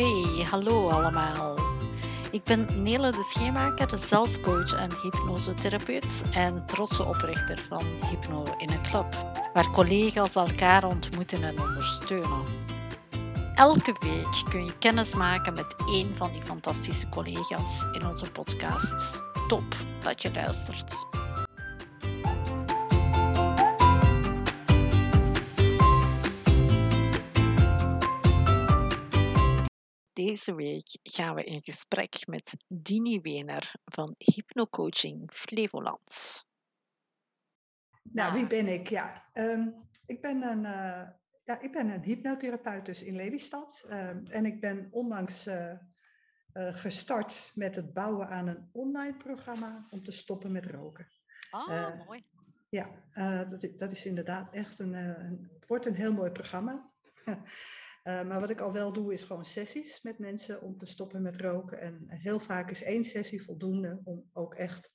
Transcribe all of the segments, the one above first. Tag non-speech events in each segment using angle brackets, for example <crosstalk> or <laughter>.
Hey, hallo allemaal. Ik ben Nele de Scheemaker, zelfcoach en hypnosetherapeut en trotse oprichter van Hypno in een Club, waar collega's elkaar ontmoeten en ondersteunen. Elke week kun je kennis maken met één van die fantastische collega's in onze podcast. Top dat je luistert. Deze week gaan we in gesprek met Dini Wener van Hypnocoaching Flevoland. Nou, wie ben ik? Ja, ehm, ik, ben een, uh, ja, ik ben een hypnotherapeut dus in Lelystad. Um, en ik ben onlangs uh, uh, gestart met het bouwen aan een online programma om te stoppen met roken. Ah, mooi. Ja, dat, dat, is inderdaad echt een, een, het wordt een heel mooi programma. <laughs> Uh, maar wat ik al wel doe, is gewoon sessies met mensen om te stoppen met roken. En heel vaak is één sessie voldoende om ook echt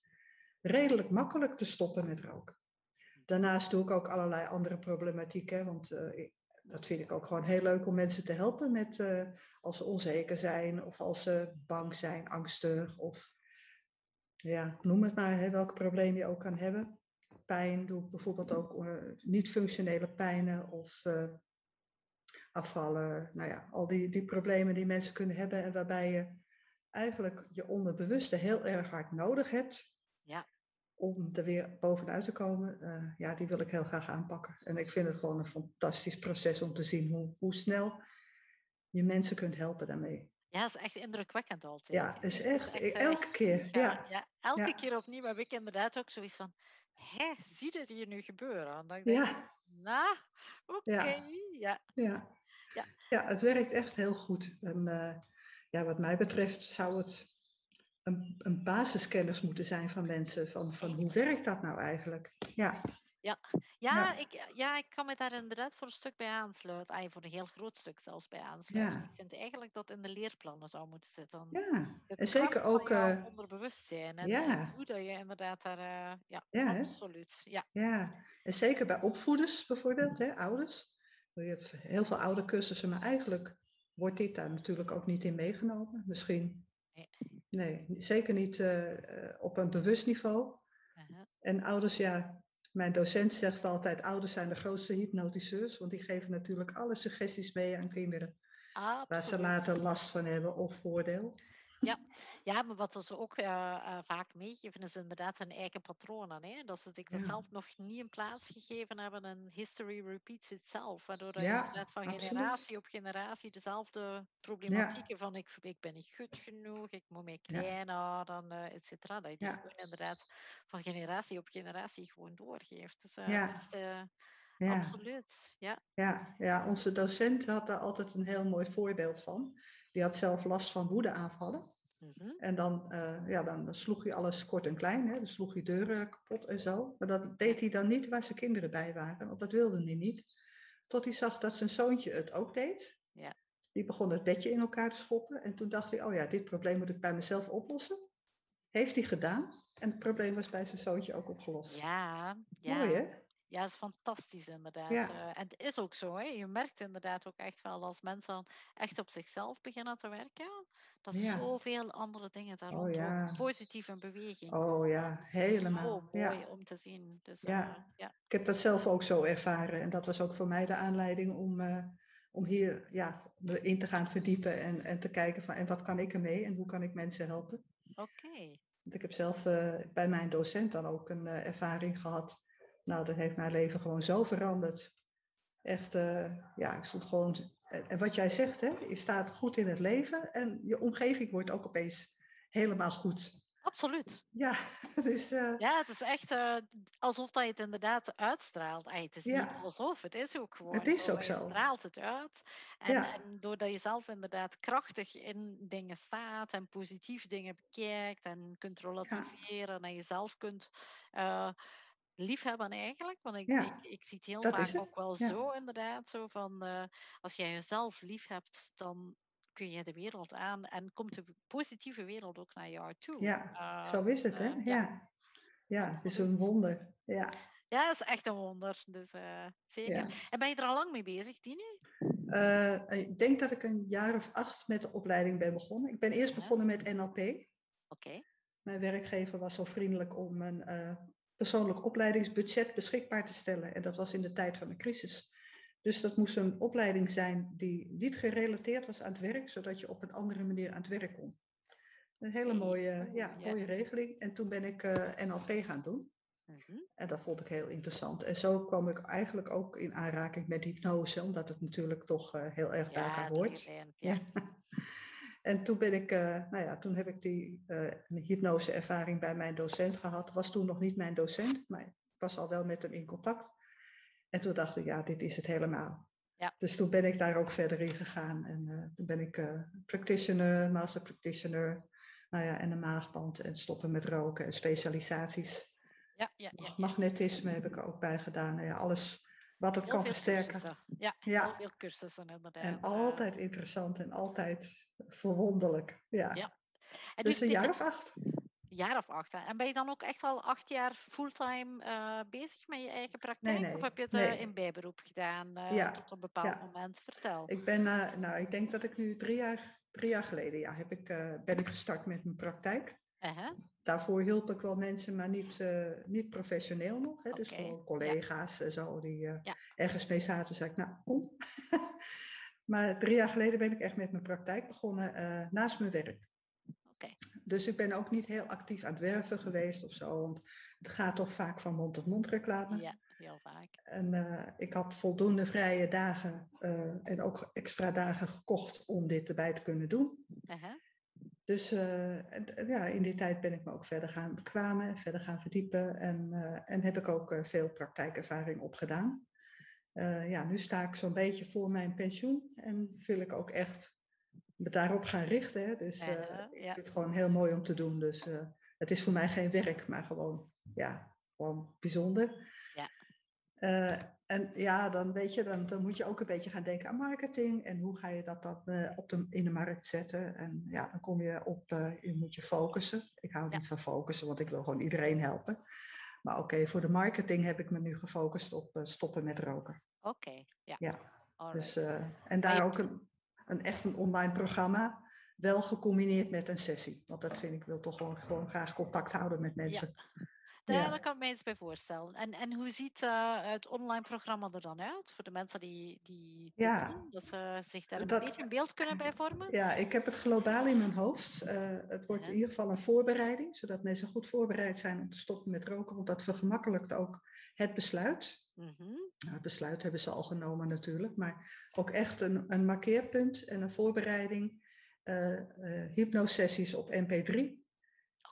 redelijk makkelijk te stoppen met roken. Daarnaast doe ik ook allerlei andere problematieken, want uh, dat vind ik ook gewoon heel leuk om mensen te helpen met uh, als ze onzeker zijn of als ze bang zijn, angstig of ja, noem het maar, hè, welk probleem je ook kan hebben. Pijn doe ik bijvoorbeeld ook niet-functionele pijnen of afvallen. Nou ja, al die, die problemen die mensen kunnen hebben en waarbij je eigenlijk je onderbewuste heel erg hard nodig hebt. Ja. Om er weer bovenuit te komen, uh, ja, die wil ik heel graag aanpakken. En ik vind het gewoon een fantastisch proces om te zien hoe, hoe snel je mensen kunt helpen daarmee. Ja, dat is echt indrukwekkend altijd. Ja, is echt, echt elke keer. Ja, ja. elke ja. keer opnieuw heb ik inderdaad ook zoiets van, hé, zie je het hier nu gebeuren? En dan denk ik, ja. nou, oké, okay. ja. ja. Ja. ja, het werkt echt heel goed. En uh, ja, wat mij betreft zou het een, een basiskennis moeten zijn van mensen. Van, van hoe werkt dat nou eigenlijk? Ja. Ja. Ja, ja. Ik, ja, ik kan me daar inderdaad voor een stuk bij aansluiten. Voor een heel groot stuk zelfs bij aansluiten. Ja. Ik vind eigenlijk dat in de leerplannen zou moeten zitten. Ja, en zeker ook... Uh, onderbewustzijn. En ja. hoe dat je inderdaad daar... Uh, ja, ja, absoluut. Ja. ja, en zeker bij opvoeders bijvoorbeeld, hè, ouders. Je hebt heel veel oude cursussen, maar eigenlijk wordt dit daar natuurlijk ook niet in meegenomen. Misschien, nee, zeker niet uh, op een bewust niveau. Uh-huh. En ouders, ja, mijn docent zegt altijd, ouders zijn de grootste hypnotiseurs, want die geven natuurlijk alle suggesties mee aan kinderen. Absoluut. Waar ze later last van hebben of voordeel. Ja. ja, maar wat ze ook uh, uh, vaak meegeven is inderdaad hun eigen patronen. Hè? Dat ze het Ja. zelf nog niet een plaats gegeven hebben en history repeats itself. Waardoor dat Ja, inderdaad van absoluut. generatie op generatie dezelfde problematieken van ik, ik ben niet goed genoeg, ik moet mij klein houden, uh, et cetera. Dat je die gewoon inderdaad van generatie op generatie gewoon doorgeeft. Dus Ja. Ja. absoluut, ja. Ja, ja, onze docent had daar altijd een heel mooi voorbeeld van. Die had zelf last van woedeaanvallen. Mhm. En dan, eh, ja, dan sloeg hij alles kort en klein. Hè? Dan sloeg hij deuren kapot en zo. Maar dat deed hij dan niet waar zijn kinderen bij waren. Want dat wilde hij niet. Tot hij zag dat zijn zoontje het ook deed. Ja. Die begon het bedje in elkaar te schoppen. En toen dacht hij, oh ja, dit probleem moet ik bij mezelf oplossen. Heeft hij gedaan. En het probleem was bij zijn zoontje ook opgelost. Ja, ja. Mooi hè? Ja, dat is fantastisch inderdaad. Ja. Uh, en het is ook zo, hè. je merkt inderdaad ook echt wel als mensen echt op zichzelf beginnen te werken, dat Ja. zoveel andere dingen daar Oh, ja. positief in beweging Oh ja, Dat is helemaal. Zo mooi om te zien. Dus, Ja. uh, ja. Ik heb dat zelf ook zo ervaren. En dat was ook voor mij de aanleiding om, uh, om hier ja, in te gaan verdiepen. En, en te kijken van en wat kan ik ermee en hoe kan ik mensen helpen. Oké. Want ik heb zelf bij mijn docent dan ook een ervaring gehad. Nou, dat heeft mijn leven gewoon zo veranderd. Echt, uh, ja, ik stond gewoon. En wat jij zegt, hè, je staat goed in het leven en je omgeving wordt ook opeens helemaal goed. Absoluut. Ja, <laughs> dus. Uh, Ja, het is echt uh, alsof dat je het inderdaad uitstraalt. Ay, het is Ja. niet alsof, het is ook gewoon. Het is zo. ook Je zo. straalt het uit. En, Ja. en doordat je zelf inderdaad krachtig in dingen staat en positief dingen bekijkt en kunt relativeren en jezelf kunt uh, liefhebben eigenlijk. Want ik, Ja, ik, ik zie het heel vaak ook wel Ja. zo inderdaad. Zo van, uh, als jij jezelf lief hebt, dan kun je de wereld aan en komt de positieve wereld ook naar jou toe. Ja, Uh, zo is het, hè? uh, Ja. Ja, het is absoluut. een wonder. Ja. Ja, dat is echt een wonder. Dus eh, zeker. Ja. En ben je er al lang mee bezig, Tine? Uh, ik denk dat ik een jaar of acht met de opleiding ben begonnen. Ik ben eerst begonnen met NLP. Oké. Mijn werkgever was zo vriendelijk om een uh, persoonlijk opleidingsbudget beschikbaar te stellen. En dat was in de tijd van de crisis. Dus dat moest een opleiding zijn die niet gerelateerd was aan het werk, zodat je op een andere manier aan het werk kon. Een hele mooie, ja, mooie regeling. En toen ben ik uh, NLP gaan doen. Mhm. En dat vond ik heel interessant. En zo kwam ik eigenlijk ook in aanraking met hypnose, omdat het natuurlijk toch uh, heel erg bij elkaar hoort. Ja. <laughs> En toen ben ik, uh, nou ja, toen heb ik die uh, hypnose-ervaring bij mijn docent gehad. Was toen nog niet mijn docent, maar ik was al wel met hem in contact. En toen dacht ik, ja, dit is het helemaal. Ja. Dus toen ben ik daar ook verder in gegaan. En uh, toen ben ik practitioner, master practitioner, nou ja, en een maagband en stoppen met roken en specialisaties. Ja, ja, ja, Magnetisme heb ik er ook bij gedaan. Nou ja, alles wat het kan versterken. Ja, ja, heel veel cursussen inderdaad. En altijd interessant en altijd verwonderlijk. Ja. ja. dus een jaar of acht. jaar of acht. En ben je dan ook echt al acht jaar fulltime uh, bezig met je eigen praktijk? Nee, nee, of heb je het uh, in bijberoep gedaan uh, ja, tot een bepaald moment? Vertel. Ik ben, nou, ik denk dat ik nu drie jaar, drie jaar geleden ja, heb ik, ben ik gestart met mijn praktijk. -huh. Daarvoor hielp ik wel mensen, maar niet, niet professioneel nog. Hè? Dus gewoon collega's en zo die ergens mee zaten. zei ik, nou, kom. <laughs> maar drie jaar geleden ben ik echt met mijn praktijk begonnen naast mijn werk. Dus ik ben ook niet heel actief aan het werven geweest of zo. Want het gaat toch vaak van mond tot mond reclame. Ja, heel vaak. En uh, ik had voldoende vrije dagen uh, en ook extra dagen gekocht om dit erbij te kunnen doen. Uh -huh. Dus uh, en, ja, in die tijd ben ik me ook verder gaan bekwamen, verder gaan verdiepen. En, en heb ik ook veel praktijkervaring opgedaan. ja, nu sta ik zo'n beetje voor mijn pensioen en wil ik ook echt me daarop gaan richten. Hè. Dus ik vind het gewoon heel mooi om te doen. Dus het is voor mij geen werk, maar gewoon, ja, gewoon bijzonder. Ja. En ja, dan weet je, dan, dan moet je ook een beetje gaan denken aan marketing en hoe ga je dat dan op de, in de markt zetten. En ja, dan kom je op, je moet je focussen. Ik hou niet van focussen, want ik wil gewoon iedereen helpen. Maar oké, voor de marketing heb ik me nu gefocust op stoppen met roken. Oké, ja. ja. Dus, en daar ook een, een echt een online programma, wel gecombineerd met een sessie. Want dat vind ik, wil toch gewoon, gewoon graag contact houden met mensen. Ja. Daar kan ik me eens bij voorstellen. En, en hoe ziet uh, het online programma er dan uit? Voor de mensen die, die ja. doen, dat ze zich daar een beetje een beeld kunnen bij vormen? Ja, ik heb het globaal in mijn hoofd. Uh, het wordt in ieder geval een voorbereiding, zodat mensen goed voorbereid zijn om te stoppen met roken. Want dat vergemakkelijkt ook het besluit. Mm-hmm. het besluit hebben ze al genomen natuurlijk, maar ook echt een, een markeerpunt en een voorbereiding. Uh, hypnosessies op MP3.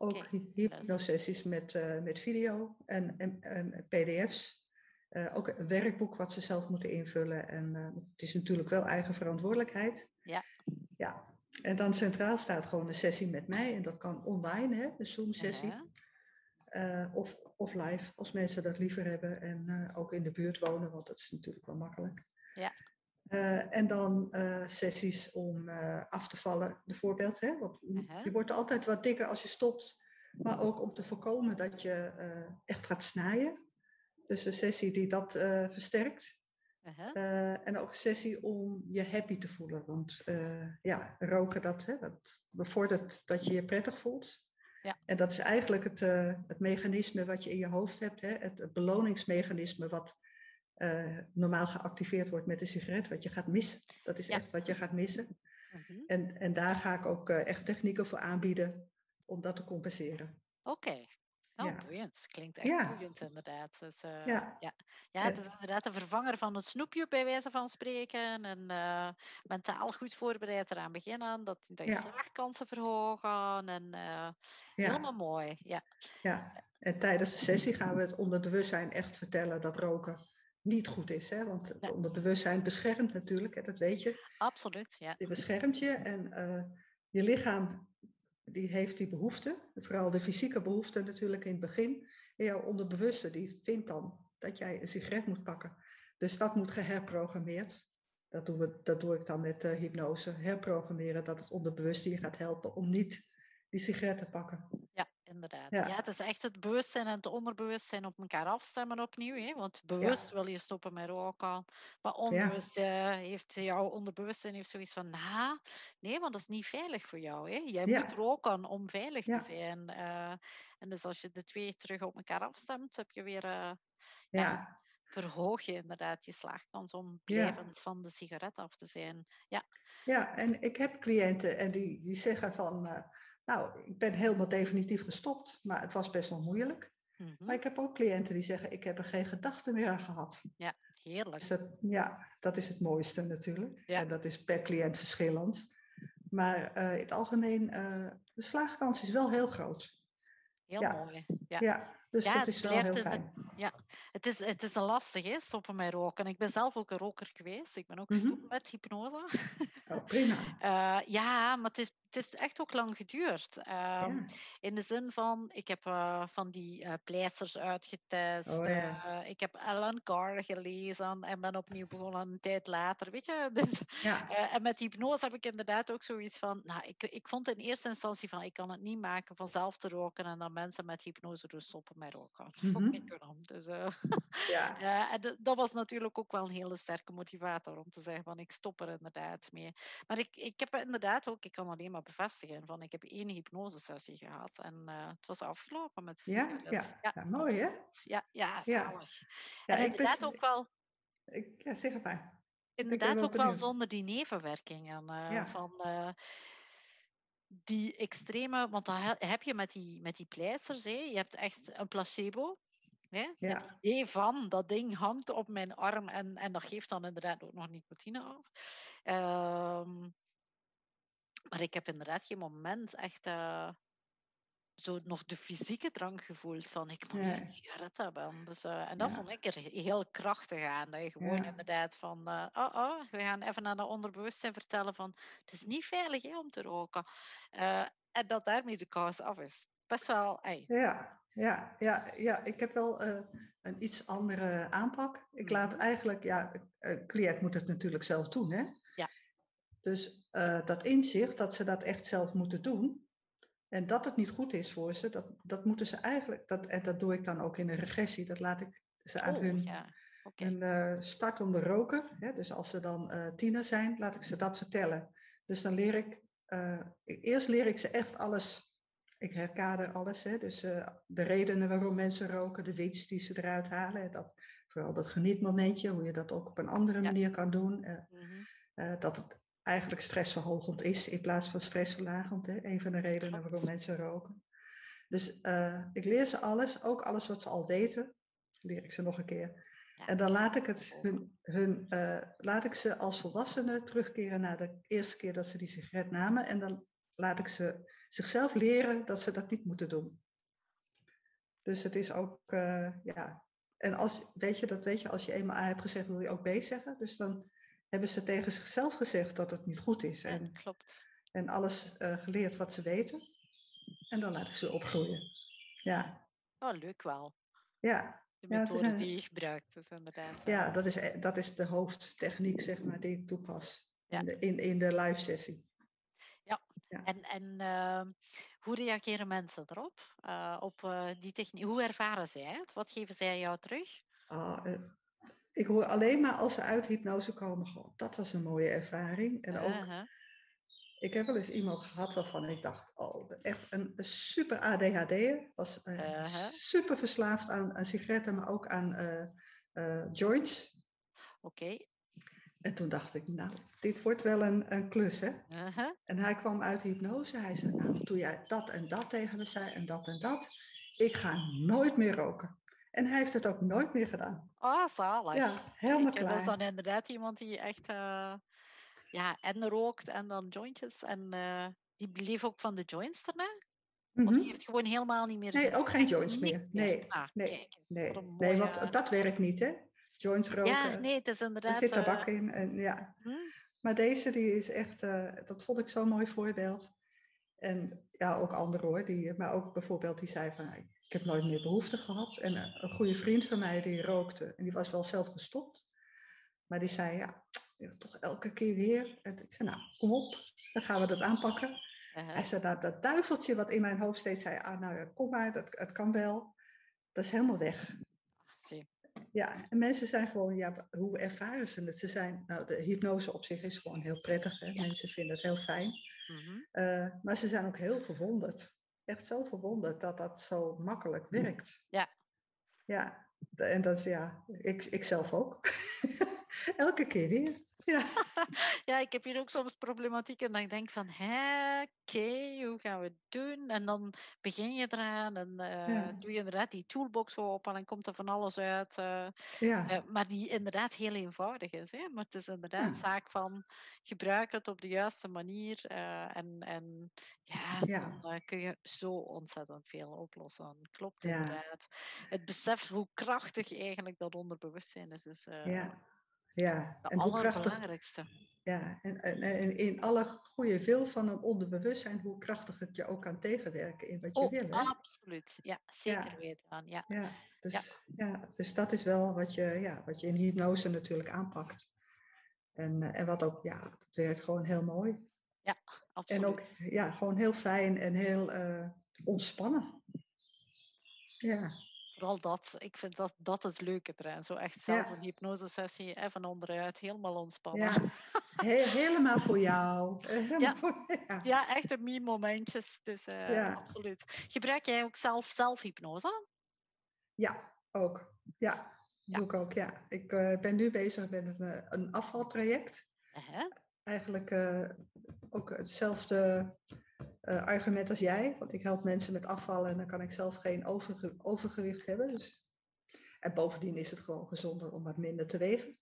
Ook hypnosessies met, uh, met video en, en, en pdf's. ook een werkboek wat ze zelf moeten invullen. En het is natuurlijk wel eigen verantwoordelijkheid. Ja. ja. En dan centraal staat gewoon een sessie met mij. En dat kan online, hè, een Zoom-sessie. -huh. Uh, of, of live, als mensen dat liever hebben en uh, ook in de buurt wonen, want dat is natuurlijk wel makkelijk. Ja. Uh, en dan sessies om af te vallen, bijvoorbeeld. Hè? Want -huh. je wordt altijd wat dikker als je stopt, maar ook om te voorkomen dat je echt gaat snijden. Dus een sessie die dat versterkt. -huh. en ook een sessie om je happy te voelen. Want ja, roken dat, hè, dat bevordert dat je je prettig voelt. Ja. En dat is eigenlijk het, het mechanisme wat je in je hoofd hebt, hè? Het, het beloningsmechanisme wat uh, normaal geactiveerd wordt met een sigaret, wat je gaat missen. Dat is ja. echt wat je gaat missen. Mm -hmm. en, en daar ga ik ook uh, echt technieken voor aanbieden om dat te compenseren. Oké, okay. Oh, ja. boeiend. Klinkt echt ja. boeiend, inderdaad. Dus, uh, ja. Ja. ja, het is inderdaad de vervanger van het snoepje, bij wijze van spreken. En uh, mentaal goed voorbereid eraan beginnen. Dat, dat je slaagkansen verhogen. En uh, helemaal mooi. Ja. ja, en tijdens de sessie gaan we het onderbewustzijn echt vertellen dat roken niet goed is. Hè? Want het onderbewustzijn beschermt natuurlijk, hè? dat weet je. Absoluut, ja. Die beschermt je en je lichaam die heeft die behoefte, vooral de fysieke behoefte natuurlijk in het begin. En jouw onderbewuste die vindt dan dat jij een sigaret moet pakken. Dus dat moet geherprogrammeerd. Dat, doen we, dat doe ik dan met uh, hypnose. Herprogrammeren dat het onderbewuste je gaat helpen om niet die sigaret te pakken. Ja, inderdaad. Ja. Ja, het is echt het bewustzijn en het onderbewustzijn op elkaar afstemmen opnieuw. Hè? Want bewust ja, wil je stoppen met roken, maar ja, onbewust eh, heeft jouw onderbewustzijn heeft zoiets van, nah, nee, want dat is niet veilig voor jou. Hè? Jij moet roken om veilig te zijn. eh. en dus als je de twee terug op elkaar afstemt, heb je weer, eh, ja, verhoog je inderdaad je slaagkans om blijvend van de sigaret af te zijn. Ja. Ja, en ik heb cliënten en die, die zeggen van, nou, ik ben helemaal definitief gestopt, maar het was best wel moeilijk. Mhm. Maar ik heb ook cliënten die zeggen, ik heb er geen gedachte meer aan gehad. Ja, Dus heerlijk. dat, ja, dat is het mooiste natuurlijk. Ja. En dat is per cliënt verschillend. Maar eh, in het algemeen, eh, de slaagkans is wel heel groot. Heel Ja, mooi. Ja. ja dus Ja, het is wel heel fijn. ja, het is, het is een lastig, hè, stoppen met roken. Ik ben zelf ook een roker geweest. Ik ben ook Mhm. gestopt met hypnose. Oh, prima. <laughs> Eh, ja, maar het is, het is echt ook lang geduurd. Ehm, Ja. in de zin van, ik heb eh, van die eh, pleisters uitgetest. Oh ja. ik heb Alan Carr gelezen en ben opnieuw begonnen een tijd later. Weet je? <laughs> Dus, Ja. en met hypnose heb ik inderdaad ook zoiets van, nou, ik, ik vond in eerste instantie van, ik kan het niet maken van zelf te roken en dan mensen met hypnose doen stoppen met roken. <laughs> Dat vond ik Mhm. niet kunnen. Dus, Ja. <laughs> ja, en dat was natuurlijk ook wel een hele sterke motivator om te zeggen van ik stop er inderdaad mee. Maar ik, ik heb inderdaad ook, ik kan alleen maar bevestigen, van ik heb één hypnosesessie gehad en eh, het was afgelopen met de Ja, ja. Ja, Ja, mooi hè? Ja, ja, Ja. zalig. Ja, En ben, inderdaad ook wel, ik, ja, zeg het maar. Inderdaad wel ook wel zonder die nevenwerkingen eh, Ja, van eh, die extreme, want dan he- heb je met die, met die pleisters, hè, je hebt echt een placebo. Hè? Het ja, idee van dat ding hangt op mijn arm en, en dat geeft dan inderdaad ook nog nicotine af. Ehm, maar ik heb inderdaad geen moment echt eh, zo nog de fysieke drang gevoeld van ik moet een sigaret hebben. Dus, eh, en dat ja, vond ik er he- heel krachtig aan. Dat je gewoon ja, inderdaad van, eh, oh, oh, we gaan even naar dat onderbewustzijn vertellen van het is niet veilig hè, om te roken. En dat daarmee de kous af is. Best wel, ey. ja, ja, ja, ja. Ik heb wel eh, een iets andere aanpak. Ik laat Mhm. eigenlijk, ja, een cliënt moet het natuurlijk zelf doen, hè? Ja. Dus eh, dat inzicht dat ze dat echt zelf moeten doen en dat het niet goed is voor ze, dat, dat moeten ze eigenlijk, dat, en dat doe ik dan ook in een regressie, dat laat ik ze aan Oh, hun, ja. Hun eh, start om de roken. Hè? Dus als ze dan eh tiener zijn, laat ik ze dat vertellen. Dus dan leer ik, eh, eerst leer ik ze echt alles ik herkader alles, hè? dus eh, de redenen waarom mensen roken, de winst die ze eruit halen, dat, vooral dat genietmomentje, hoe je dat ook op een andere Ja. manier kan doen, eh, Mhm. eh, dat het eigenlijk stressverhogend is in plaats van stressverlagend, hè? een van de redenen waarom mensen roken. Dus ik leer ze alles, ook alles wat ze al weten, leer ik ze nog een keer. Ja, En dan laat ik, het hun, hun, laat ik ze als volwassenen terugkeren naar de eerste keer dat ze die sigaret namen. En dan laat ik ze zichzelf leren dat ze dat niet moeten doen. Dus het is ook, eh, ja. En als, weet je, dat weet je, als je eenmaal A hebt gezegd, wil je ook B zeggen. Dus dan hebben ze tegen zichzelf gezegd dat het niet goed is. Ja, En, klopt. en alles eh, geleerd wat ze weten. En dan laat ik ze opgroeien. Ja, Oh, leuk wel. ja. De Ja, is methode die je gebruikt is inderdaad. Ja, eh, dat is, e- dat is de hoofdtechniek, zeg maar, die ik toepas Ja. in, de, in, in de live sessie. Ja, en, en ehm, hoe reageren mensen erop? Eh, op eh, die techniek? Hoe ervaren zij het? Wat geven zij jou terug? Ah, eh, ik hoor alleen maar als ze uit hypnose komen, goh, dat was een mooie ervaring. En ook, Uh-huh. ik heb wel eens iemand gehad waarvan ik dacht, oh, echt een, een super ADHD'er. Was Uh-huh. super verslaafd aan, aan sigaretten, maar ook aan joints. Oké. En toen dacht ik, nou, dit wordt wel een, een klus, hè? Uh-huh. En hij kwam uit de hypnose. Hij zei, nou, toen jij dat en dat tegen me zei en dat en dat, ik ga nooit meer roken. En hij heeft het ook nooit meer gedaan. Oh, zalig. Ja, helemaal Kijk, dat is klaar. dan inderdaad iemand die echt eh, ja, en rookt en dan jointjes. En eh, die bleef ook van de joints daarna? Of Mhm. die heeft gewoon helemaal niet meer... Nee, ook geen joints meer. Nee, Ah, nee, nee. Nee, mooie- want dat werkt niet, hè? Joints roken, Ja, nee, het is er inderdaad... zit eh, tabak in. En, ja. hm, Maar deze, die is echt, eh, dat vond ik zo'n mooi voorbeeld. En ja, ook anderen hoor. Die, maar ook bijvoorbeeld die zei van, ik heb nooit meer behoefte gehad. En eh, een goede vriend van mij die rookte. En die was wel zelf gestopt. Maar die zei, ja, ja, toch elke keer weer. En ik zei, nou, kom op. Dan gaan we dat aanpakken. Uh-huh. Hij zei, nou, dat duiveltje wat in mijn hoofd steeds zei, ah, nou kom maar, dat, het kan wel. Dat is helemaal weg. Ja, en mensen zijn gewoon, ja, hoe ervaren ze het? Ze zijn, nou, de hypnose op zich is gewoon heel prettig. Hè? Mensen vinden het heel fijn. Mhm. Eh, maar ze zijn ook heel verwonderd. Echt zo verwonderd dat dat zo makkelijk werkt. Ja. Ja, en dat is ja, ik, ik zelf ook. <laughs> Elke keer weer. Ja. <laughs> ja, ik heb hier ook soms problematiek en dan denk ik van, oké, hoe gaan we het doen? En dan begin je eraan en uh, doe je inderdaad die toolbox open en dan komt er van alles uit. Uh, ja. Uh, maar die inderdaad heel eenvoudig is. Hè? Maar het is inderdaad ja. zaak van gebruik het op de juiste manier en, en ja, ja. dan kun je zo ontzettend veel oplossen. Klopt inderdaad. Het besef hoe krachtig eigenlijk dat onderbewustzijn is. is ja. Ja, en hoe krachtig. Ja, en, en, en, in alle goede wil van een onderbewustzijn, hoe krachtig het je ook kan tegenwerken in wat je oh, wil. Hè? Absoluut, ja, zeker ja. weten. Ja. Ja, dus, ja. ja. dus dat is wel wat je, ja, wat je in hypnose natuurlijk aanpakt. En, eh, en wat ook, ja, het werkt gewoon heel mooi. Ja, absoluut. En ook, ja, gewoon heel fijn en heel uh, ontspannen. Ja vooral dat. Ik vind dat, dat het leuke eraan. Zo echt zelf een hypnosesessie, even onderuit, helemaal ontspannen. Ja. <laughs> helemaal voor jou. Helemaal ja. Voor, <laughs> ja. ja, echt een me-momentjes. Dus uh, absoluut. Gebruik jij ook zelf zelfhypnose? Ja, ook. Ja, doe ik ook. Ja. Ik uh, ben nu bezig met een, eh, een afvaltraject. Uh -huh. Eigenlijk ook hetzelfde uh, argument als jij. Want ik help mensen met afvallen en dan kan ik zelf geen overge overgewicht hebben. Dus... En bovendien is het gewoon gezonder om wat minder te wegen.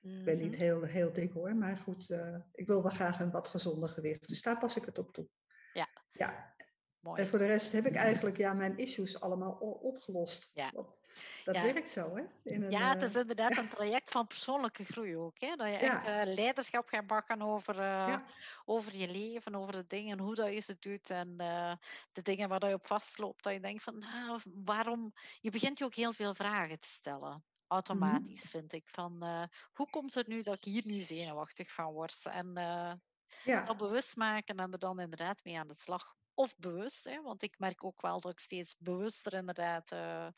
Ik ben niet mhm. heel, heel dik hoor, maar goed, uh, ik wil wel graag een wat gezonder gewicht. Dus daar pas ik het op toe. Ja. ja. En voor de rest heb ik <laughs> eigenlijk ja, mijn issues allemaal opgelost. Ja. dat werkt zo, hè? In een, ja, het is eh, inderdaad een <laughs> traject van persoonlijke groei ook. Hè? Dat je echt uh, leiderschap gaat bakken over, uh, over je leven, over de dingen, hoe dat je ze doet en de dingen waar je op vastloopt. Dat je denkt van, nou, waarom... Je begint je ook heel veel vragen te stellen mhm. automatisch, vind ik. Van hoe komt het nu dat ik hier nu zenuwachtig van word? En ja. dat bewust maken en er dan inderdaad mee aan de slag of bewust, hè, want ik merk ook wel dat ik steeds bewuster inderdaad, uh,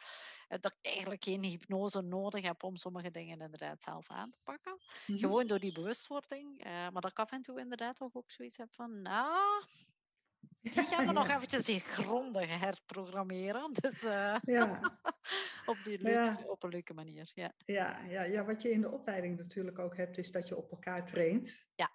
dat ik eigenlijk geen hypnose nodig heb om sommige dingen inderdaad zelf aan te pakken. Mm-hmm. Gewoon door die bewustwording. Uh, maar dat ik af en toe inderdaad ook, ook zoiets heb van, nou, die gaan we <laughs> nog eventjes grondig herprogrammeren. <laughs> Dus uh, ja. <laughs> op, die leuke, ja. op een leuke manier. Ja. Ja, ja, ja, wat je in de opleiding natuurlijk ook hebt, is dat je op elkaar traint. Ja.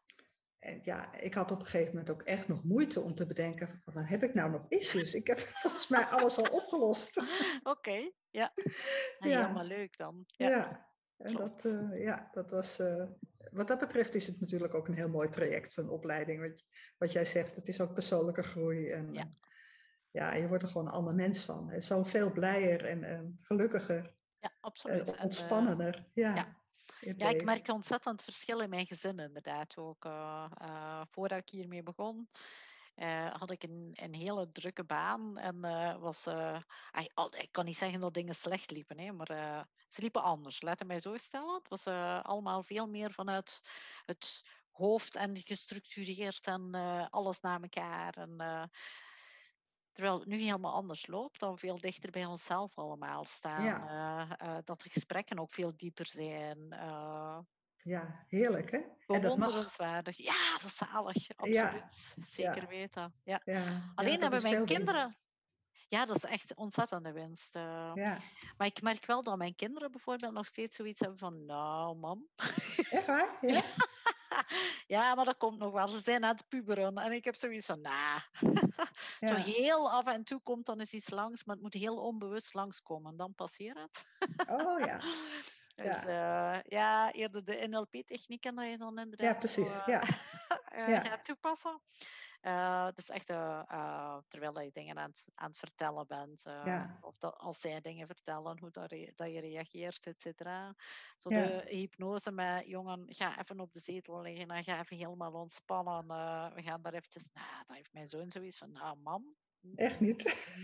En ja, ik had op een gegeven moment ook echt nog moeite om te bedenken, wat heb ik nou nog issues? Ik heb <laughs> volgens mij alles al opgelost. <laughs> Oké, ja. Nou, <laughs> ja. Helemaal leuk dan. Ja, ja. en dat, uh, ja, dat was, uh, wat dat betreft is het natuurlijk ook een heel mooi traject, zo'n opleiding. Wat, wat jij zegt, het is ook persoonlijke groei. En ja. ja, je wordt er gewoon een ander mens van. Zo veel blijer en, en gelukkiger. Ja, absoluut. Uh, ontspannender. ja. Ja, ik merk ontzettend verschil in mijn gezin inderdaad ook. Uh, voordat ik hiermee begon, uh, had ik een, een, hele drukke baan. En was, ik kan niet zeggen dat dingen slecht liepen, hè, maar ze liepen anders. Laat mij zo stellen. Het was allemaal veel meer vanuit het hoofd en gestructureerd en alles na elkaar. En, Terwijl het nu helemaal anders loopt, dan veel dichter bij onszelf allemaal staan. Ja. Uh, uh, dat de gesprekken ook veel dieper zijn. Uh, ja, heerlijk hè? En dat mag... Ja, dat is zalig. Absoluut. Ja. Zeker weten. Ja. ja. Alleen hebben mijn kinderen... Winst. Ja, dat is echt ontzettende winst. ja. Maar ik merk wel dat mijn kinderen bijvoorbeeld nog steeds zoiets hebben van... Nou, mam. Echt waar? <laughs> Ja. Ja, maar dat komt nog wel. Ze zijn aan het puberen. En ik heb zoiets van, nah. <laughs> Zo heel af en toe komt dan eens iets langs, maar het moet heel onbewust langskomen. Dan passeert het. oh ja. <laughs> Dus, ja. Uh, ja, eerder de NLP-technieken dat je dan inderdaad ja, precies. ja. uh, <laughs> ja. gaat toepassen. Uh, het is echt, uh, terwijl je dingen aan het, aan het vertellen bent, ja. of dat, als zij dingen vertellen, hoe dat, re dat je reageert, et cetera. Zo ja. de hypnose met, jongen, ga even op de zetel liggen en ga even helemaal ontspannen. we gaan daar eventjes, nou, dat heeft mijn zoon zoiets van, nou, mam. Echt niet? <laughs>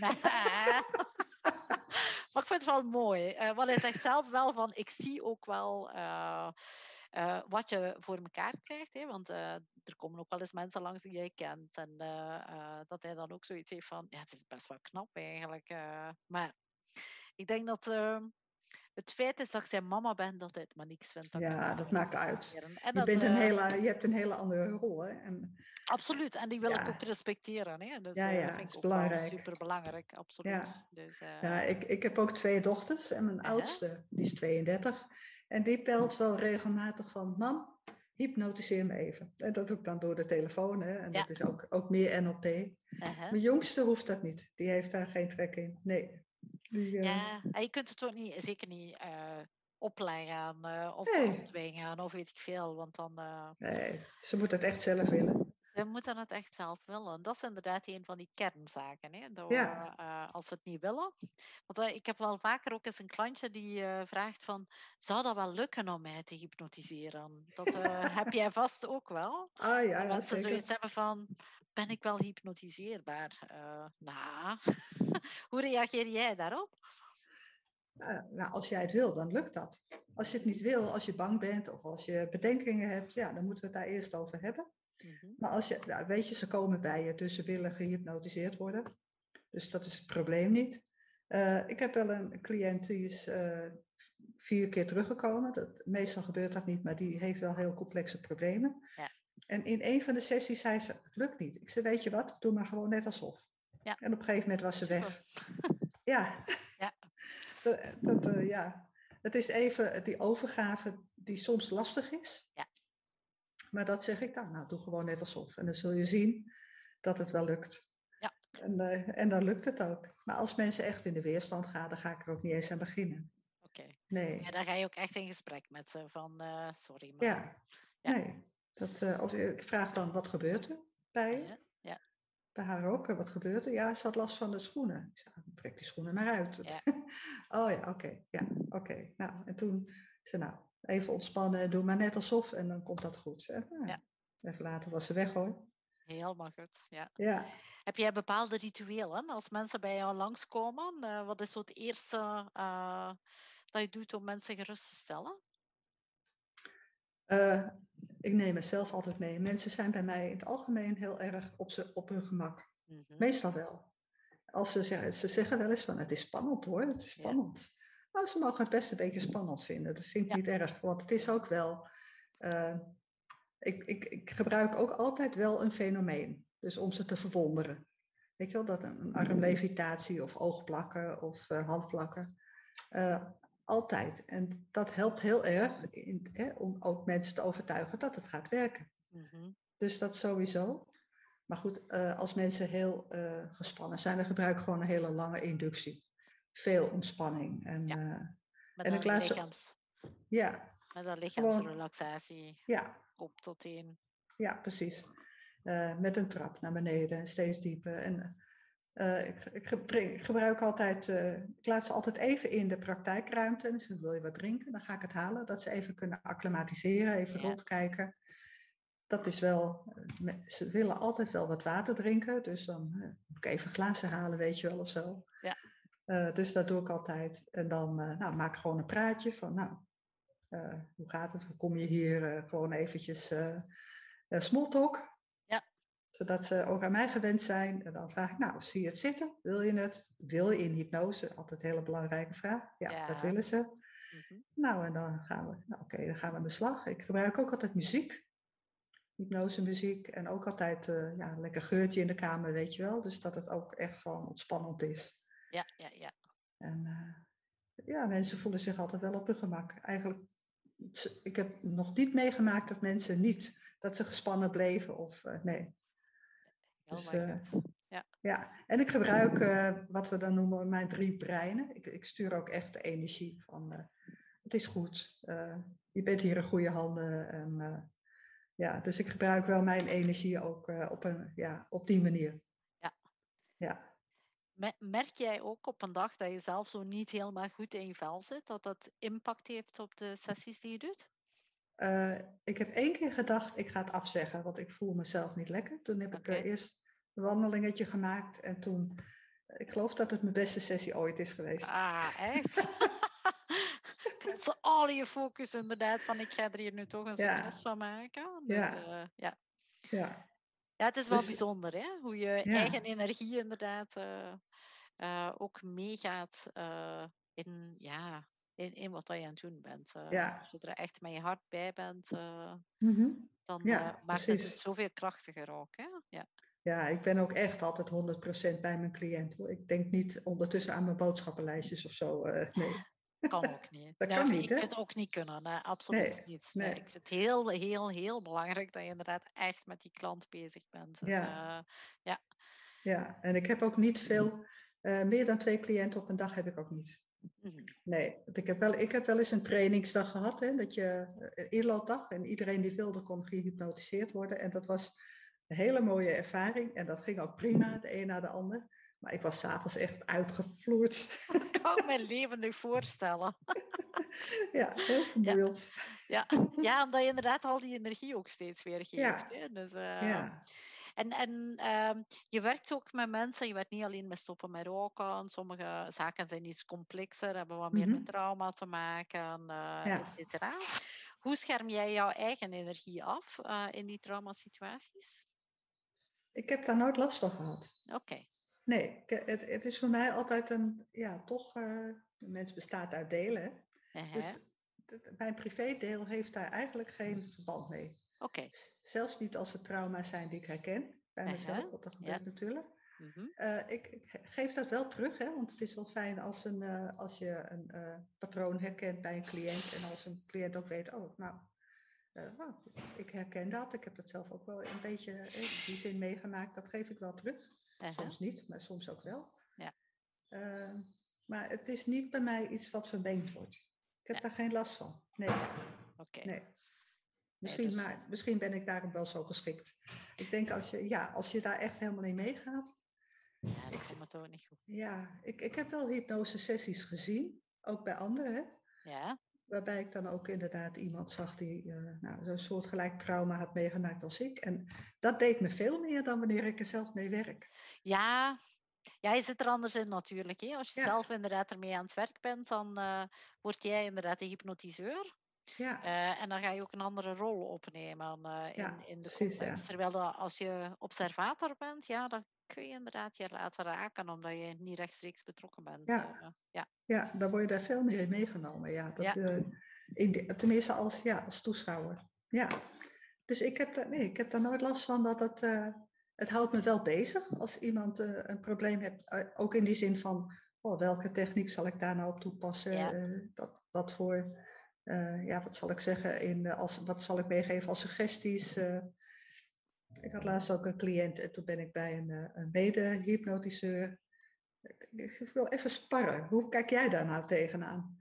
maar ik vind het wel mooi. Uh, want hij zegt zelf wel van, ik zie ook wel eh, wat je voor elkaar krijgt. Hè? Want eh, er komen ook wel eens mensen langs die jij kent. En eh, dat hij dan ook zoiets heeft van, ja, het is best wel knap eigenlijk. maar ik denk dat ehm, het feit is dat ik zijn mama ben, dat hij het maar niks vindt. Dat ja, dat maakt uit. je, bent een hele, je hebt een hele andere rol. Hè? En, absoluut, en die wil ik ook respecteren. Hè? Dus, ja, ja, dat vind ik is belangrijk. super belangrijk, absoluut. Ja, dus, ja ik, ik heb ook twee dochters en mijn oudste, die is 32. En die belt wel regelmatig van, mam, hypnotiseer me even. En dat doe ik dan door de telefoon. Hè? En dat is ook, ook meer NLP. Mijn jongste hoeft dat niet. Die heeft daar geen trek in. Nee. Die, uh... Ja, je kunt het ook niet, zeker niet uh, opleggen uh, of nee. opdwingen of weet ik veel. Want dan, Nee, ze moet het echt zelf willen. Ze moeten het echt zelf willen. Dat is inderdaad een van die kernzaken. Hè? Ja. uh, als ze het niet willen. Want uh, ik heb wel vaker ook eens een klantje die uh, vraagt van... Zou dat wel lukken om mij te hypnotiseren? Dat <laughs> heb jij vast ook wel. Ah ja, ja zeker. zoiets hebben van... Ben ik wel hypnotiseerbaar? nou, <laughs> hoe reageer jij daarop? nou, als jij het wil, dan lukt dat. Als je het niet wil, als je bang bent of als je bedenkingen hebt, ja, dan moeten we het daar eerst over hebben. Mhm. Maar als je, nou, weet je, ze komen bij je, dus ze willen gehypnotiseerd worden. Dus dat is het probleem niet. Uh, ik heb wel een cliënt die is uh, vier keer teruggekomen. Dat, meestal gebeurt dat niet, maar die heeft wel heel complexe problemen. Ja. En in een van de sessies zei ze, het lukt niet. Ik zei, weet je wat, doe maar gewoon net alsof. Ja. En op een gegeven moment was ze weg. <laughs> ja. ja. <laughs> dat, dat uh, ja. Het is even die overgave die soms lastig is. Ja. Maar dat zeg ik dan, nou doe gewoon net alsof. En dan zul je zien dat het wel lukt. Ja. En, uh, en dan lukt het ook. Maar als mensen echt in de weerstand gaan, dan ga ik er ook niet eens aan beginnen. Oké. Nee. Ja, dan ga je ook echt in gesprek met ze van, uh, sorry maar. Ja, ja. nee. Dat, uh, of ik vraag dan, wat gebeurt er bij je? Ja. ja. Bij haar ook, wat gebeurt er? Ja, ze had last van de schoenen. Ik zei, trek die schoenen maar uit. Ja. <laughs> oh ja, oké. Ja, oké. Nou, en toen zei nou, even ontspannen, doe maar net alsof en dan komt dat goed. Nou, ja. Even later was ze weg hoor. Helemaal goed, ja. ja. Heb jij bepaalde rituelen als mensen bij jou langskomen? Uh, wat is zo het eerste uh, dat je doet om mensen gerust te stellen? Uh, ik neem mezelf altijd mee. Mensen zijn bij mij in het algemeen heel erg op, ze, op hun gemak. Mm -hmm. Meestal wel. Als ze, zeggen, ze zeggen wel eens van het is spannend hoor, het is spannend. Nou, ze mogen het best een beetje spannend vinden. Dat vind ik niet erg, want het is ook wel. Uh, ik, ik, ik gebruik ook altijd wel een fenomeen. Dus om ze te verwonderen. Weet je wel, dat een armlevitatie of oogplakken of uh, handplakken. Uh, altijd. En dat helpt heel erg in, hè, om ook mensen te overtuigen dat het gaat werken. Mm -hmm. Dus dat sowieso. Maar goed, als mensen heel gespannen zijn, dan gebruik ik gewoon een hele lange inductie veel ontspanning. En, ja. Uh, met en een lichaams... Ja. Met een lichaamsrelaxatie. Ja. Op tot één. Ja, precies. Uh, met een trap naar beneden, steeds dieper. En uh, ik, ik, ik, gebruik altijd, uh, ik laat ze altijd even in de praktijkruimte. Dus wil je wat drinken, dan ga ik het halen. Dat ze even kunnen acclimatiseren, even ja. rondkijken. Dat is wel, ze willen altijd wel wat water drinken. Dus dan moet ik even glazen halen, weet je wel, of zo. Ja. Uh, dus dat doe ik altijd. En dan uh, nou, maak ik gewoon een praatje van, nou, uh, hoe gaat het? Hoe kom je hier? gewoon eventjes small talk. Ja. Zodat ze ook aan mij gewend zijn. En dan vraag ik, nou, zie je het zitten? Wil je het? Wil je in hypnose? Altijd een hele belangrijke vraag. Ja, ja. dat willen ze. Mm -hmm. Nou, en dan gaan we, nou, oké, okay, dan gaan we aan de slag. Ik gebruik ook altijd muziek. Hypnose muziek. En ook altijd ja, een lekker geurtje in de kamer, weet je wel. Dus dat het ook echt gewoon ontspannend is. Ja, ja, ja. En uh, ja, mensen voelen zich altijd wel op hun gemak. Eigenlijk, ik heb nog niet meegemaakt dat mensen niet, dat ze gespannen bleven of uh, nee. Dus, uh, ja. ja, en ik gebruik wat we dan noemen mijn drie breinen. Ik, ik stuur ook echt de energie van het is goed, je bent hier in goede handen. En, ja, dus ik gebruik wel mijn energie ook op, een, ja, op die manier. Ja. Ja. Merk jij ook op een dag dat je zelf zo niet helemaal goed in je vel zit, dat dat impact heeft op de sessies die je doet? Uh, ik heb één keer gedacht, ik ga het afzeggen, want ik voel mezelf niet lekker. Toen heb okay. ik uh, eerst een wandelingetje gemaakt en toen, ik geloof dat het mijn beste sessie ooit is geweest. Ah, echt? <laughs> al je focus inderdaad van ik ga er hier nu toch een Ja. succes van maken. Dus, Ja. eh, ja. Ja, ja, het is wel Dus- bijzonder hè? hoe je Ja. eigen energie inderdaad eh, eh, ook meegaat eh, in, ja, in, in wat je aan het doen bent. Ja. Als je er echt met je hart bij bent, Mhm. dan Ja, maakt het zoveel krachtiger ook. Hè? Ja. ja, ik ben ook echt altijd 100% bij mijn cliënt. Hoor. Ik denk niet ondertussen aan mijn boodschappenlijstjes of zo. nee. Kan ook niet. Dat kan ik niet, hè? vind het ook niet kunnen. Nee, absoluut Nee, niet. Nee. Ik vind het heel, heel, heel belangrijk dat je inderdaad echt met die klant bezig bent. En, Ja. eh, Ja, en ik heb ook niet veel, eh, meer dan twee cliënten op een dag heb ik ook niet. mhm. Nee, ik heb wel, ik heb wel eens een trainingsdag gehad, hè, dat je eh, een inloopdag en iedereen die wilde kon gehypnotiseerd worden. En dat was een hele mooie ervaring en dat ging ook prima, de een na de ander. Maar ik was s'avonds echt uitgevloerd. <laughs> Ik kan me <laughs> levendig voorstellen. ja, heel <laughs> vermoeiend. Ja. ja, omdat je inderdaad al die energie ook steeds weer geeft. Ja. Hè? Dus, eh, Ja, En, en ehm, je werkt ook met mensen, je werkt niet alleen met stoppen met roken. Sommige zaken zijn iets complexer, hebben wat meer Mhm. met trauma te maken, eh Ja. et cetera. Hoe scherm jij jouw eigen energie af eh, in die traumasituaties? ik heb daar nooit last van gehad. Oké. Nee, het, het is voor mij altijd een, ja, toch, eh de mens bestaat uit delen. Uh-huh. Dus het- mijn privédeel heeft daar eigenlijk geen verband mee. Oké. Zelfs niet als het trauma's zijn die ik herken bij Uh-huh, mezelf, want dat gebeurt natuurlijk. Mhm. Eh, ik, ik ge- geef dat wel terug, hè, want het is wel fijn als, een, eh, als je een patroon herkent bij een cliënt en als een cliënt ook weet, oh, nou, nou, ik herken dat, ik heb dat zelf ook wel een beetje in die zin meegemaakt, dat geef ik wel terug. Soms niet, maar soms ook wel. Ja. Eh, maar het is niet bij mij iets wat vermeend wordt. Ik heb Ja. daar geen last van. Nee, nee. Misschien, dus- maar, misschien ben ik daarom wel zo geschikt. Ik denk als je, ja, als je daar echt helemaal in meegaat. Ja, ik dat komt het ook niet goed. Ja, ik, ik heb wel hypnose sessies gezien, ook bij anderen. Hè? Ja. Waarbij ik dan ook inderdaad iemand zag die eh nou, zo'n soortgelijk trauma had meegemaakt als ik. En dat deed me veel meer dan wanneer ik er zelf mee werk. Ja. ja, je zit er anders in natuurlijk. Hè? Als je Ja. zelf inderdaad ermee aan het werk bent, dan eh, word jij inderdaad de hypnotiseur. Ja, Eh, en dan ga je ook een andere rol opnemen in, Ja, in de precies, ja. Terwijl dat als je observator bent, ja, dan kun je inderdaad je laten raken, omdat je niet rechtstreeks betrokken bent. Ja. eh, ja. ja, dan word je daar veel meer in meegenomen. Ja, dat, Ja. eh, in de- tenminste als, ja, als toeschouwer. Ja. Dus ik heb, daar, nee, ik heb daar nooit last van dat het... eh, het houdt me wel bezig als iemand een probleem heeft. ook in die zin van, oh, welke techniek zal ik daar nou op toepassen? Ja. Eh, wat, voor, ja, wat zal ik zeggen, in, als, wat zal ik meegeven als suggesties? Ik had laatst ook een cliënt en toen ben ik bij een, eh, een mede-hypnotiseur. Ik wil even sparren. Hoe kijk jij daar nou tegenaan?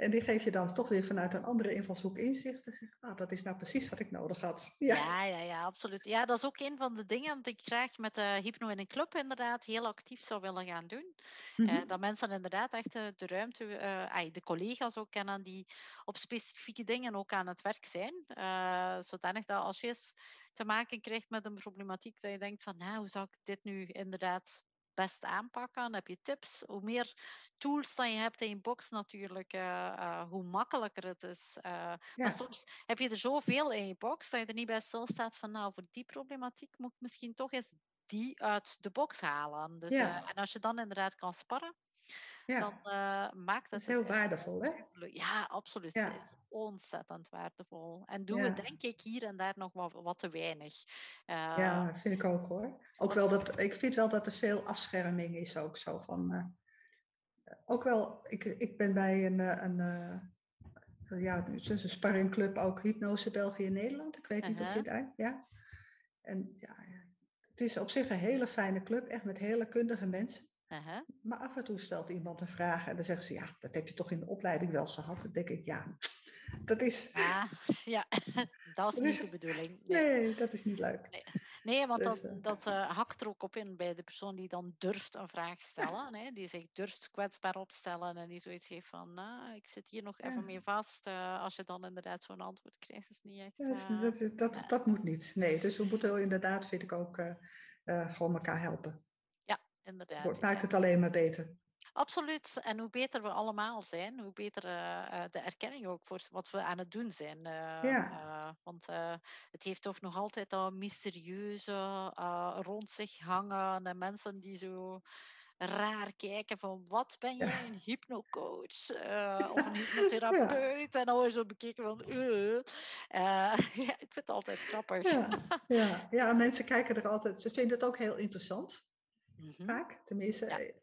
En die geef je dan toch weer vanuit een andere invalshoek inzicht. En zeg, nou, dat is nou precies wat ik nodig had. <laughs> Ja, Ja, ja, ja, absoluut. Ja, dat is ook een van de dingen dat ik graag met de Hypno in een club inderdaad heel actief zou willen gaan doen. Mhm. Eh, dat mensen inderdaad echt eh, de ruimte, eh, de collega's ook kennen die op specifieke dingen ook aan het werk zijn. Eh, zodanig dat als je eens te maken krijgt met een problematiek, dat je denkt van, nou, hoe zou ik dit nu inderdaad best aanpakken? Dan heb je tips. Hoe meer tools dan je hebt in je box natuurlijk, eh, eh, hoe makkelijker het is. Eh, Maar soms heb je er zoveel in je box dat je er niet bij stilstaat van, nou, voor die problematiek moet ik misschien toch eens die uit de box halen. Dus, Ja. en als je dan inderdaad kan sparren, dan ja. eh, maakt dat het is heel waardevol, hè? Ja, absoluut. Ja. Het is ontzettend waardevol. En doen we denk ik hier en daar nog wat, wat te weinig. Eh, Ja, vind ik ook hoor. Ook wel dat, ik vind wel dat er veel afscherming is ook zo van. eh, ook wel, ik, ik ben bij een, een, ja, het is een sparringclub ook Hypnose België Nederland. Ik weet niet of je Uh-huh. daar, ja. En ja, het is op zich een hele fijne club, echt met hele kundige mensen. Maar af en toe stelt iemand een vraag en dan zeggen ze, ja, dat heb je toch in de opleiding wel gehad. Dan denk ik, ja, dat is, Ah, <laughs> ja, <laughs> dat is niet de bedoeling. <laughs> Nee. nee, dat is niet leuk. Nee, want Dus, dat, eh, dat eh, hakt er ook op in bij de persoon die dan durft een vraag stellen. Hè, die zich durft kwetsbaar opstellen en die zoiets heeft van, nou, ik zit hier nog even Ja. mee vast. Eh, als je dan inderdaad zo'n antwoord krijgt, is niet echt... Ja, dat, dat, dat, ja. dat moet niet. Nee, dus we moeten inderdaad, vind ik ook, gewoon elkaar helpen. Inderdaad. Het maakt het alleen maar beter. Absoluut. En hoe beter we allemaal zijn, hoe beter eh, eh, de erkenning ook voor wat we aan het doen zijn. Eh, Ja, want het heeft toch nog altijd dat mysterieuze rond zich hangen. En mensen die zo raar kijken van wat ben ja, jij, een hypnocoach of een <laughs> ja, hypnotherapeut? En dan zo bekeken van <laughs> ja, ik vind het altijd grappig. ja, ja. <laughs> Ja, mensen kijken er altijd, ze vinden het ook heel interessant, Mhm. vaak. Tenminste, Ja. eh,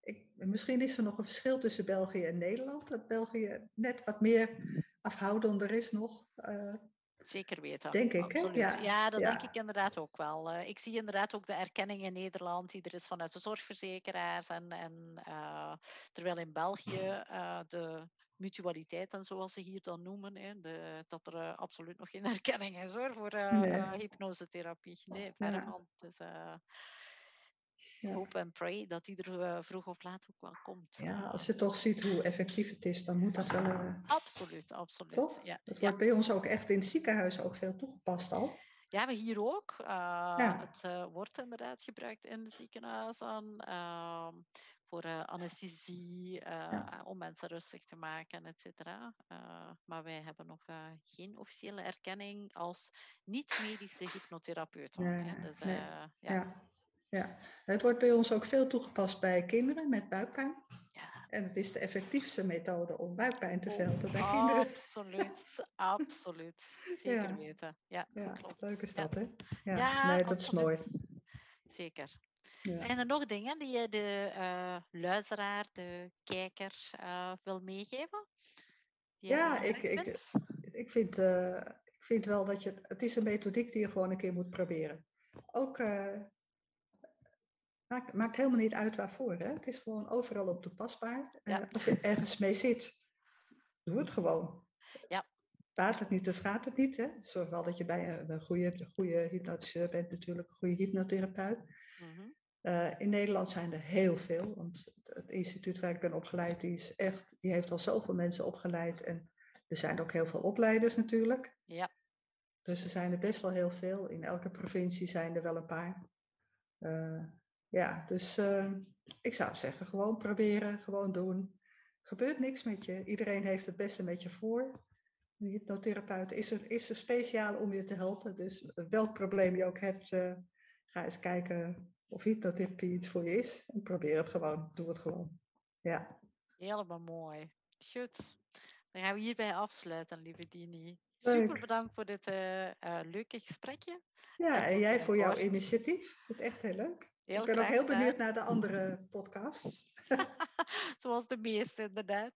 ik, misschien is er nog een verschil tussen België en Nederland. Dat België net wat meer afhoudender is nog, eh, Zeker weten, denk ik. Hè? Ja, Ja, dat denk ik inderdaad ook wel. Eh, ik zie inderdaad ook de erkenning in Nederland, die er is vanuit de zorgverzekeraars. En, en, terwijl in België uh, de mutualiteiten, zoals ze hier dan noemen, hè, de, dat er uh, absoluut nog geen <laughs> erkenning is hoor, voor nee. hypnosetherapie. Nee, verre Ja. van. Dus, Ja. hope and pray dat die er uh, vroeg of laat ook wel komt. Ja, als je toch ziet hoe effectief het is, dan moet dat wel. Uh, absoluut, absoluut. Toch? Ja. Het ja. wordt bij ons ook echt in het ziekenhuis ook veel toegepast al. Ja, we hier ook. Uh, Ja. Het uh, wordt inderdaad gebruikt in de ziekenhuizen uh, voor anesthesie, Ja. om mensen rustig te maken, et cetera. Maar wij hebben nog geen officiële erkenning als niet-medische hypnotherapeut. Nee. Dus, nee. ja. Ja. Ja, het wordt bij ons ook veel toegepast bij kinderen met buikpijn. Ja. En het is de effectiefste methode om buikpijn te Oh, velden bij kinderen. Absoluut, absoluut. <laughs> Zeker Ja. weten. Ja, Ja, klopt. leuk is Ja. dat, hè? Ja, Ja, nee, dat is mooi. Zeker. Zijn er nog dingen die je de eh, luisteraar, de kijker eh, wil meegeven? Die Ja, ik, ik, ik, vind, eh, ik vind wel dat je... Het, het is een methodiek die je gewoon een keer moet proberen. Ook... eh, maakt, maakt helemaal niet uit waarvoor. Hè? Het is gewoon overal op toepasbaar. Ja. Eh, als je ergens mee zit, doe het gewoon. Ja. Baat het niet, dan schaadt het niet. Hè? Zorg wel dat je bij een, een goede, goede hypnotiseur bent natuurlijk, een goede hypnotherapeut. Mhm. Uh, in Nederland zijn er heel veel, want het instituut waar ik ben opgeleid, die, is echt, die heeft al zoveel mensen opgeleid. En er zijn ook heel veel opleiders natuurlijk. Ja. Dus er zijn er best wel heel veel. In elke provincie zijn er wel een paar. Uh, ja, dus uh, ik zou zeggen, gewoon proberen, gewoon doen. Gebeurt niks met je. Iedereen heeft het beste met je voor. De hypnotherapeut is er, is er speciaal om je te helpen. Dus welk probleem je ook hebt, uh, ga eens kijken of hypnotherapie iets voor je is. En probeer het gewoon. Doe het gewoon. Ja. Helemaal mooi. Goed. Dan gaan we hierbij afsluiten, lieve Dini. Leuk. Super bedankt voor dit uh, leuke gesprekje. Ja, en jij voor jouw initiatief. Ik vind het echt heel leuk. Heel ik ben ook heel benieuwd naar de andere podcasts. <laughs> Zoals de meeste, inderdaad.